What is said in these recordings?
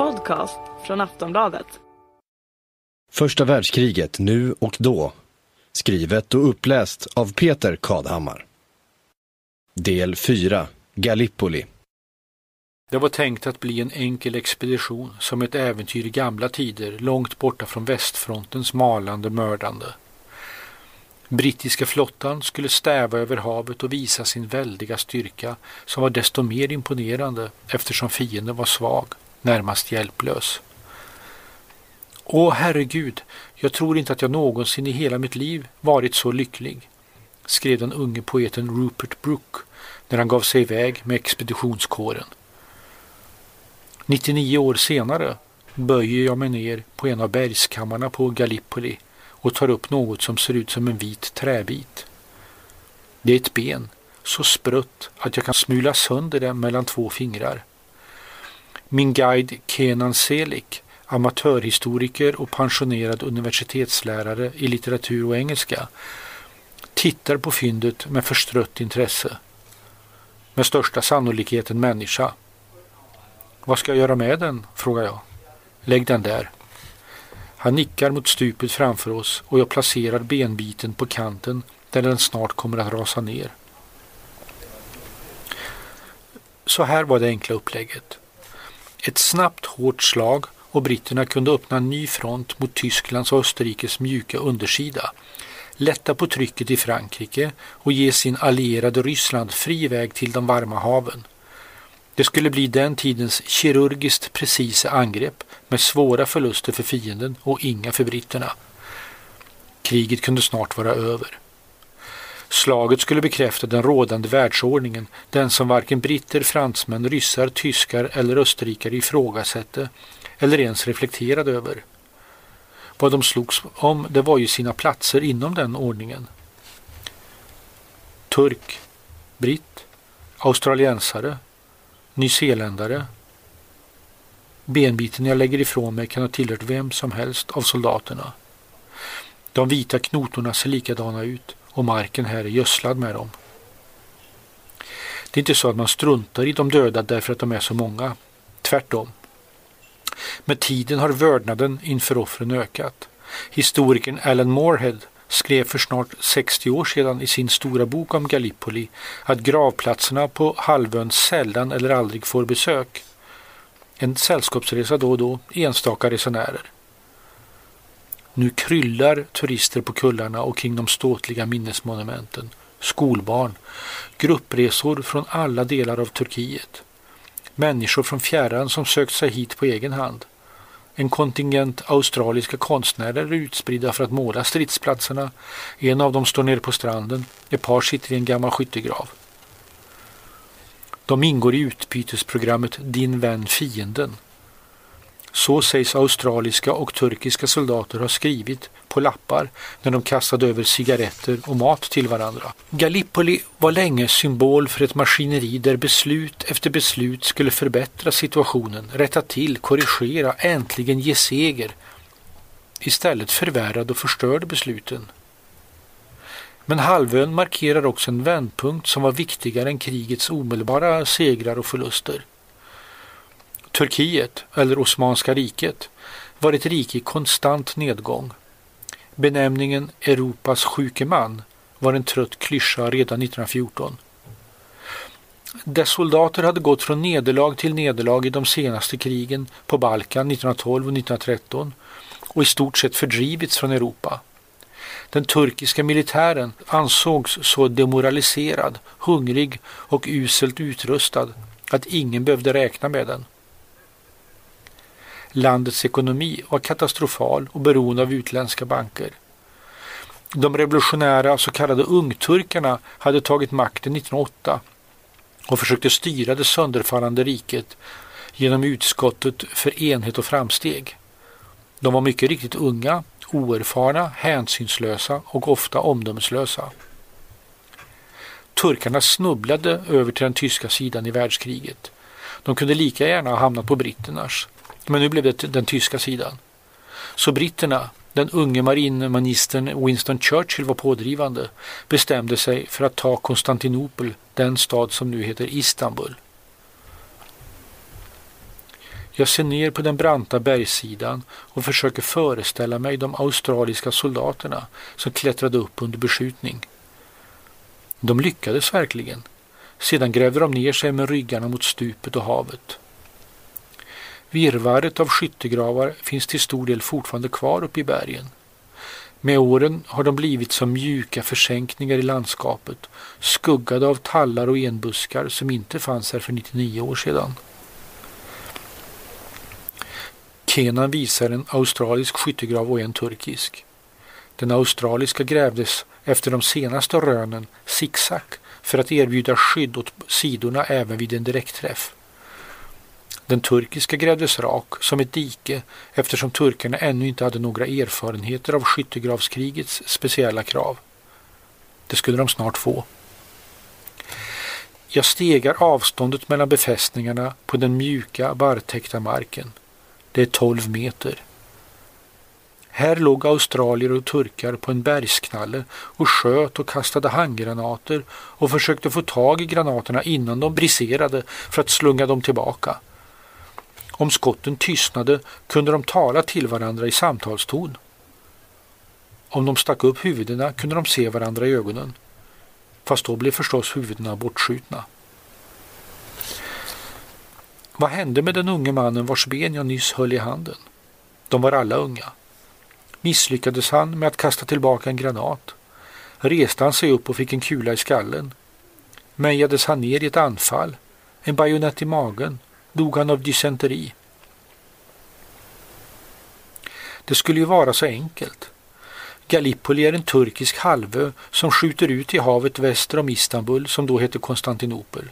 podcast från Aftonbladet. Första världskriget nu och då. Skrivet och uppläst av Peter Kadhammar. Del 4. Gallipoli. Det var tänkt att bli en enkel expedition som ett äventyr i gamla tider långt borta från västfrontens malande mördande. Brittiska flottan skulle stäva över havet och visa sin väldiga styrka som var desto mer imponerande eftersom fienden var svag, närmast hjälplös. Åh herregud, jag tror inte att jag någonsin i hela mitt liv varit så lycklig, skrev den unge poeten Rupert Brooke när han gav sig iväg med expeditionskåren. 99 år senare böjer jag mig ner på en av bergskammarna på Gallipoli och tar upp något som ser ut som en vit träbit. Det är ett ben, så sprött att jag kan smula sönder det mellan två fingrar. Min guide Kenan Selik, amatörhistoriker och pensionerad universitetslärare i litteratur och engelska, tittar på fyndet med förstrött intresse. Med största sannolikhet en människa. Vad ska jag göra med den? frågar jag. Lägg den där. Han nickar mot stupet framför oss och jag placerar benbiten på kanten där den snart kommer att rasa ner. Så här var det enkla upplägget. Ett snabbt hårt slag och britterna kunde öppna en ny front mot Tysklands och Österrikes mjuka undersida, lätta på trycket i Frankrike och ge sin allierade Ryssland fri väg till de varma haven. Det skulle bli den tidens kirurgiskt precisa angrepp med svåra förluster för fienden och inga för britterna. Kriget kunde snart vara över. Slaget skulle bekräfta den rådande världsordningen, den som varken britter, fransmän, ryssar, tyskar eller österrikare ifrågasatte eller ens reflekterade över. Vad de slogs om det var ju sina platser inom den ordningen. Turk, britt, australiensare, nyzeeländare. Benbiten jag lägger ifrån mig kan ha tillhört vem som helst av soldaterna. De vita knotorna ser likadana ut och marken här är gödslad med dem. Det är inte så att man struntar i de döda därför att de är så många. Tvärtom. Med tiden har vördnaden inför offren ökat. Historikern Alan Moorhead skrev för snart 60 år sedan i sin stora bok om Gallipoli att gravplatserna på halvön sällan eller aldrig får besök. En sällskapsresa då och då, enstaka resenärer. Nu kryllar turister på kullarna och kring de ståtliga minnesmonumenten. Skolbarn, gruppresor från alla delar av Turkiet. Människor från fjärran som sökt sig hit på egen hand. En kontingent australiska konstnärer är utspridda för att måla stridsplatserna. En av dem står nere på stranden. Ett par sitter i en gammal skyttegrav. De ingår i utbytesprogrammet Din vän fienden. Så sägs australiska och turkiska soldater ha skrivit på lappar när de kastade över cigaretter och mat till varandra. Gallipoli var länge symbol för ett maskineri där beslut efter beslut skulle förbättra situationen, rätta till, korrigera, äntligen ge seger. Istället förvärrade och förstörde besluten. Men halvön markerar också en vändpunkt som var viktigare än krigets omedelbara segrar och förluster. Turkiet, eller Osmanska riket, var ett rike i konstant nedgång. Benämningen Europas sjuke man var en trött klyscha redan 1914. Dess soldater hade gått från nederlag till nederlag i de senaste krigen på Balkan 1912 och 1913 och i stort sett fördrivits från Europa. Den turkiska militären ansågs så demoraliserad, hungrig och uselt utrustad att ingen behövde räkna med den. Landets ekonomi var katastrofal och beroende av utländska banker. De revolutionära så kallade ungturkarna hade tagit makten 1908 och försökte styra det sönderfallande riket genom utskottet för enhet och framsteg. De var mycket riktigt unga, oerfarna, hänsynslösa och ofta omdömeslösa. Turkarna snubblade över till den tyska sidan i världskriget. De kunde lika gärna ha hamnat på britternas. Men nu blev det den tyska sidan. Så britterna, den unge marinmanisten Winston Churchill var pådrivande, bestämde sig för att ta Konstantinopel, den stad som nu heter Istanbul. Jag ser ner på den branta bergssidan och försöker föreställa mig de australiska soldaterna som klättrade upp under beskjutning. De lyckades verkligen. Sedan grävde de ner sig med ryggarna mot stupet och havet. Virvaret av skyttegravar finns till stor del fortfarande kvar uppe i bergen. Med åren har de blivit som mjuka försänkningar i landskapet, skuggade av tallar och enbuskar som inte fanns här för 99 år sedan. Kenan visar en australisk skyttegrav och en turkisk. Den australiska grävdes efter de senaste rönen zigzag för att erbjuda skydd åt sidorna även vid en direktträff. Den turkiska grävdes rak som ett dike eftersom turkarna ännu inte hade några erfarenheter av skyttegravskrigets speciella krav. Det skulle de snart få. Jag stegar avståndet mellan befästningarna på den mjuka, barrtäckta marken. Det är 12 meter. Här låg australier och turkar på en bergsknalle och sköt och kastade handgranater och försökte få tag i granaterna innan de briserade för att slunga dem tillbaka. Om skotten tystnade kunde de tala till varandra i samtalston. Om de stack upp huvudena kunde de se varandra i ögonen. Fast då blev förstås huvudena bortskjutna. Vad hände med den unge mannen vars ben jag nyss höll i handen? De var alla unga. Misslyckades han med att kasta tillbaka en granat? Reste han sig upp och fick en kula i skallen? Mejades han ner i ett anfall? En bajonett i magen? Dog han av dysenteri? Det skulle ju vara så enkelt. Gallipoli är en turkisk halvö som skjuter ut i havet väster om Istanbul som då hette Konstantinopel.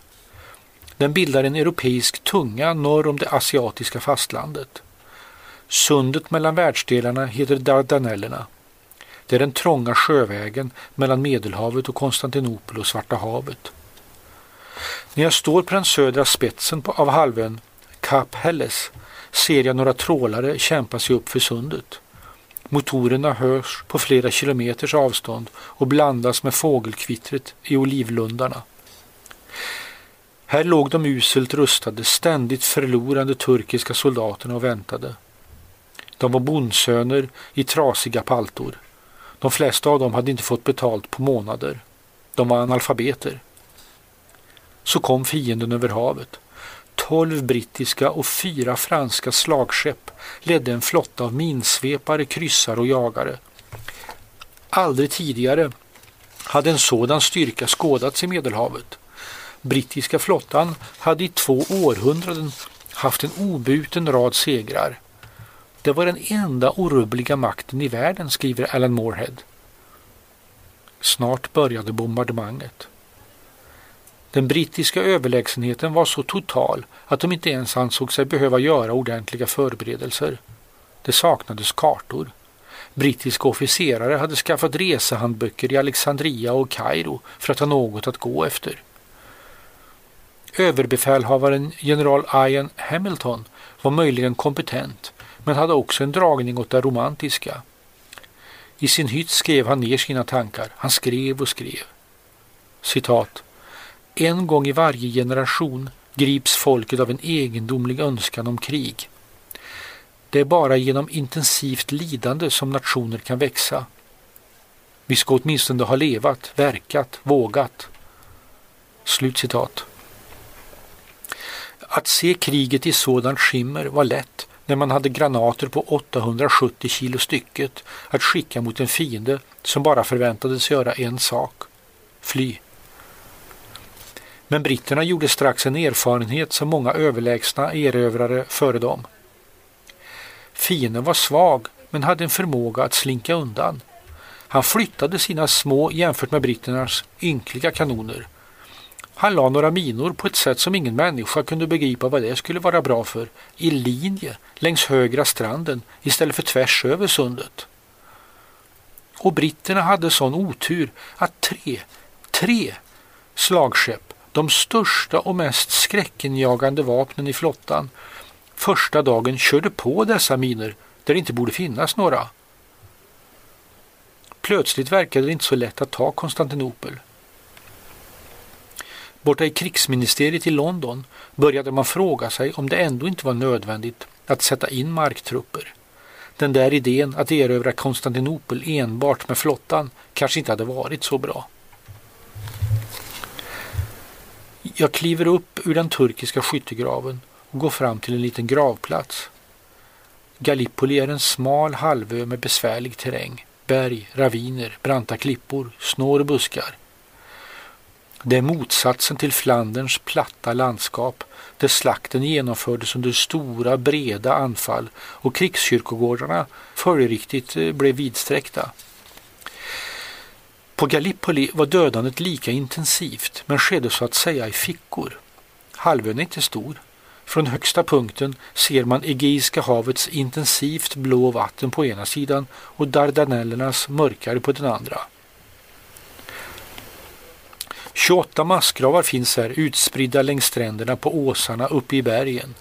Den bildar en europeisk tunga norr om det asiatiska fastlandet. Sundet mellan världsdelarna heter Dardanellerna. Det är den trånga sjövägen mellan Medelhavet och Konstantinopel och Svarta havet. När jag står på den södra spetsen av halvön, Kap Helles, ser jag några trålare kämpa sig upp för sundet. Motorerna hörs på flera kilometers avstånd och blandas med fågelkvittret i olivlundarna. Här låg de uselt rustade, ständigt förlorande turkiska soldaterna och väntade. De var bondsöner i trasiga paltor. De flesta av dem hade inte fått betalt på månader. De var analfabeter. Så kom fienden över havet. Tolv brittiska och fyra franska slagskepp ledde en flotta av minsvepare, kryssare och jagare. Aldrig tidigare hade en sådan styrka skådats i Medelhavet. Brittiska flottan hade i två århundraden haft en obuten rad segrar. Det var den enda orubbliga makten i världen, skriver Alan Moorhead. Snart började bombardemanget. Den brittiska överlägsenheten var så total att de inte ens ansåg sig behöva göra ordentliga förberedelser. Det saknades kartor. Brittiska officerare hade skaffat resehandböcker i Alexandria och Kairo för att ha något att gå efter. Överbefälhavaren general Ian Hamilton var möjligen kompetent men hade också en dragning åt det romantiska. I sin hytt skrev han ner sina tankar. Han skrev och skrev. Citat. En gång i varje generation grips folket av en egendomlig önskan om krig. Det är bara genom intensivt lidande som nationer kan växa. Vi ska åtminstone ha levat, verkat, vågat. Slutcitat. Att se kriget i sådant skimmer var lätt när man hade granater på 870 kilo stycket att skicka mot en fiende som bara förväntades göra en sak, fly. Men britterna gjorde strax en erfarenhet som många överlägsna erövrare före dem. Fienden var svag men hade en förmåga att slinka undan. Han flyttade sina små jämfört med britternas ynkliga kanoner han la några minor på ett sätt som ingen människa kunde begripa vad det skulle vara bra för, i linje längs högra stranden istället för tvärs över sundet. Och britterna hade sån otur att tre, tre slagskepp, de största och mest skräckenjagande vapnen i flottan, första dagen körde på dessa minor där det inte borde finnas några. Plötsligt verkade det inte så lätt att ta Konstantinopel. Borta i krigsministeriet i London började man fråga sig om det ändå inte var nödvändigt att sätta in marktrupper. Den där idén att erövra Konstantinopel enbart med flottan kanske inte hade varit så bra. Jag kliver upp ur den turkiska skyttegraven och går fram till en liten gravplats. Gallipoli är en smal halvö med besvärlig terräng. Berg, raviner, branta klippor, snår och buskar. Det är motsatsen till Flanderns platta landskap där slakten genomfördes under stora breda anfall och krigskyrkogårdarna följdriktigt eh, blev vidsträckta. På Gallipoli var dödandet lika intensivt men skedde så att säga i fickor. Halvön är inte stor. Från högsta punkten ser man Egeiska havets intensivt blå vatten på ena sidan och Dardanellernas mörkare på den andra. 28 massgravar finns här utspridda längs stränderna på åsarna uppe i bergen.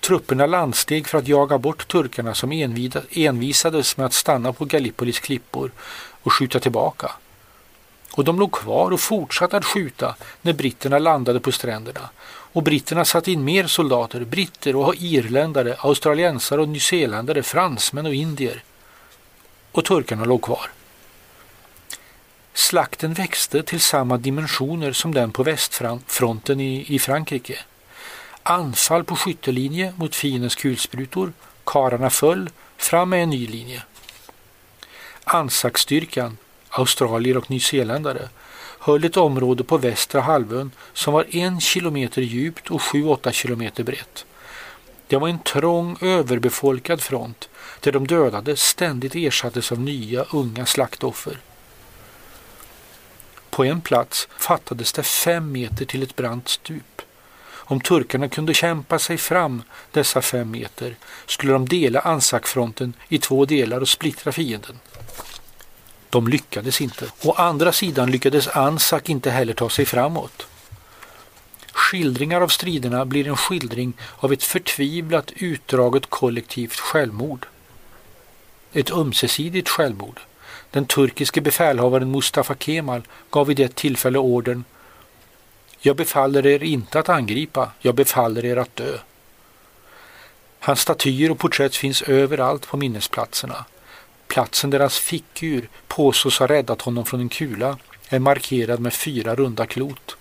Trupperna landsteg för att jaga bort turkarna som envisades med att stanna på Gallipolis klippor och skjuta tillbaka. Och de låg kvar och fortsatte att skjuta när britterna landade på stränderna. Och britterna satte in mer soldater, britter och irländare, australiensare och nyzeeländare, fransmän och indier. Och turkarna låg kvar. Slakten växte till samma dimensioner som den på västfronten i, i Frankrike. Anfall på skyttelinje mot fiendens kulsprutor, kararna föll, fram med en ny linje. Ansaksstyrkan, australier och nyzeeländare, höll ett område på västra halvön som var en kilometer djupt och 7-8 kilometer brett. Det var en trång överbefolkad front där de dödade ständigt ersattes av nya unga slaktoffer. På en plats fattades det fem meter till ett brant stup. Om turkarna kunde kämpa sig fram dessa fem meter skulle de dela Ansakfronten i två delar och splittra fienden. De lyckades inte. Å andra sidan lyckades Ansak inte heller ta sig framåt. Skildringar av striderna blir en skildring av ett förtvivlat utdraget kollektivt självmord. Ett ömsesidigt självmord. Den turkiske befälhavaren Mustafa Kemal gav vid det tillfälle ordern jag befaller er inte att angripa, jag befaller er att dö. Hans statyer och porträtt finns överallt på minnesplatserna. Platsen där hans fickur påstås ha räddat honom från en kula är markerad med fyra runda klot.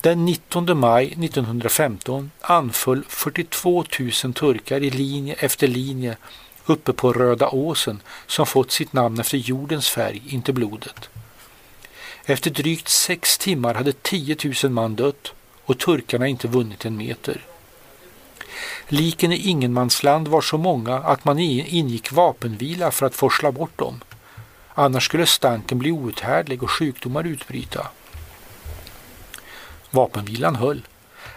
Den 19 maj 1915 anföll 42 000 turkar i linje efter linje uppe på Röda åsen som fått sitt namn efter jordens färg, inte blodet. Efter drygt sex timmar hade 10 000 man dött och turkarna inte vunnit en meter. Liken i ingenmansland var så många att man ingick vapenvila för att forsla bort dem. Annars skulle stanken bli outhärdlig och sjukdomar utbryta. Vapenvilan höll.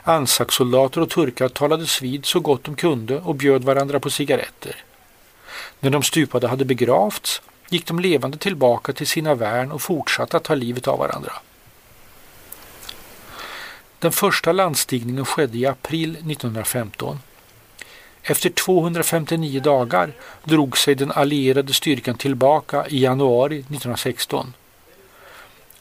Ansakssoldater och turkar talades vid så gott de kunde och bjöd varandra på cigaretter. När de stupade hade begravts gick de levande tillbaka till sina värn och fortsatte att ta livet av varandra. Den första landstigningen skedde i april 1915. Efter 259 dagar drog sig den allierade styrkan tillbaka i januari 1916.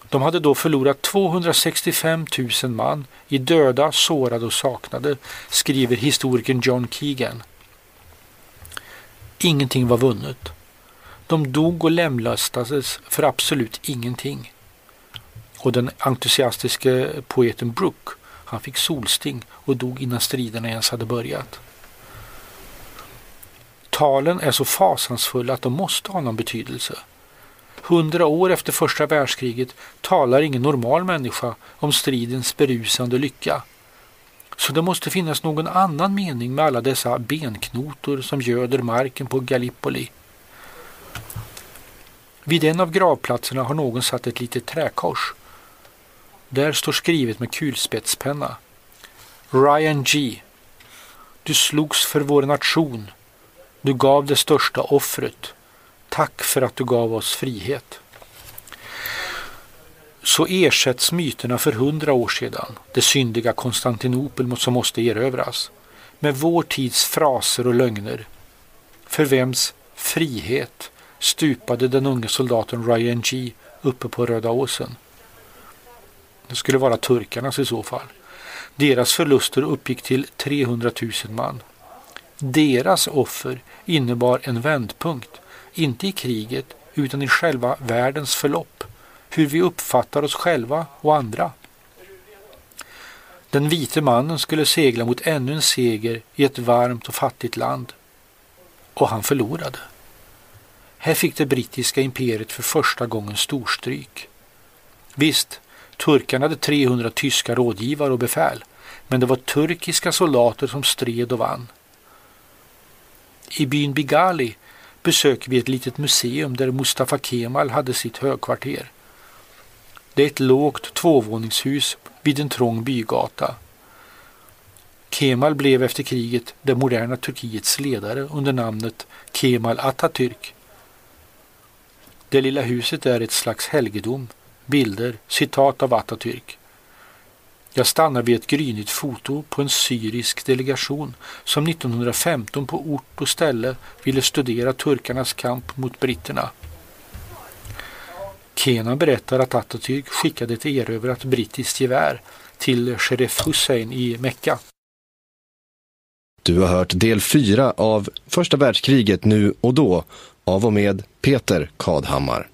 De hade då förlorat 265 000 man i döda, sårade och saknade, skriver historikern John Keegan. Ingenting var vunnet. De dog och lemlästades för absolut ingenting. Och den entusiastiske poeten Brooke, han fick solsting och dog innan striderna ens hade börjat. Talen är så fasansfulla att de måste ha någon betydelse. Hundra år efter första världskriget talar ingen normal människa om stridens berusande lycka. Så det måste finnas någon annan mening med alla dessa benknotor som göder marken på Gallipoli. Vid en av gravplatserna har någon satt ett litet träkors. Där står skrivet med kulspetspenna. Ryan G. Du slogs för vår nation. Du gav det största offret. Tack för att du gav oss frihet så ersätts myterna för hundra år sedan, det syndiga Konstantinopel som måste erövras, med vår tids fraser och lögner. För vems frihet stupade den unge soldaten Ryan G uppe på Röda åsen. Det skulle vara turkarnas i så fall. Deras förluster uppgick till 300 000 man. Deras offer innebar en vändpunkt, inte i kriget utan i själva världens förlopp, hur vi uppfattar oss själva och andra. Den vite mannen skulle segla mot ännu en seger i ett varmt och fattigt land. Och han förlorade. Här fick det brittiska imperiet för första gången storstryk. Visst, turkarna hade 300 tyska rådgivare och befäl, men det var turkiska soldater som stred och vann. I byn Bigali besöker vi ett litet museum där Mustafa Kemal hade sitt högkvarter. Det är ett lågt tvåvåningshus vid en trång bygata. Kemal blev efter kriget det moderna Turkiets ledare under namnet Kemal Atatürk. Det lilla huset är ett slags helgedom, bilder, citat av Atatürk. Jag stannar vid ett grynigt foto på en syrisk delegation som 1915 på ort och ställe ville studera turkarnas kamp mot britterna. Kenan berättar att Atatürk skickade ett erövrat brittiskt gevär till Sheriff Hussein i Mekka. Du har hört del 4 av Första världskriget nu och då av och med Peter Kadhammar.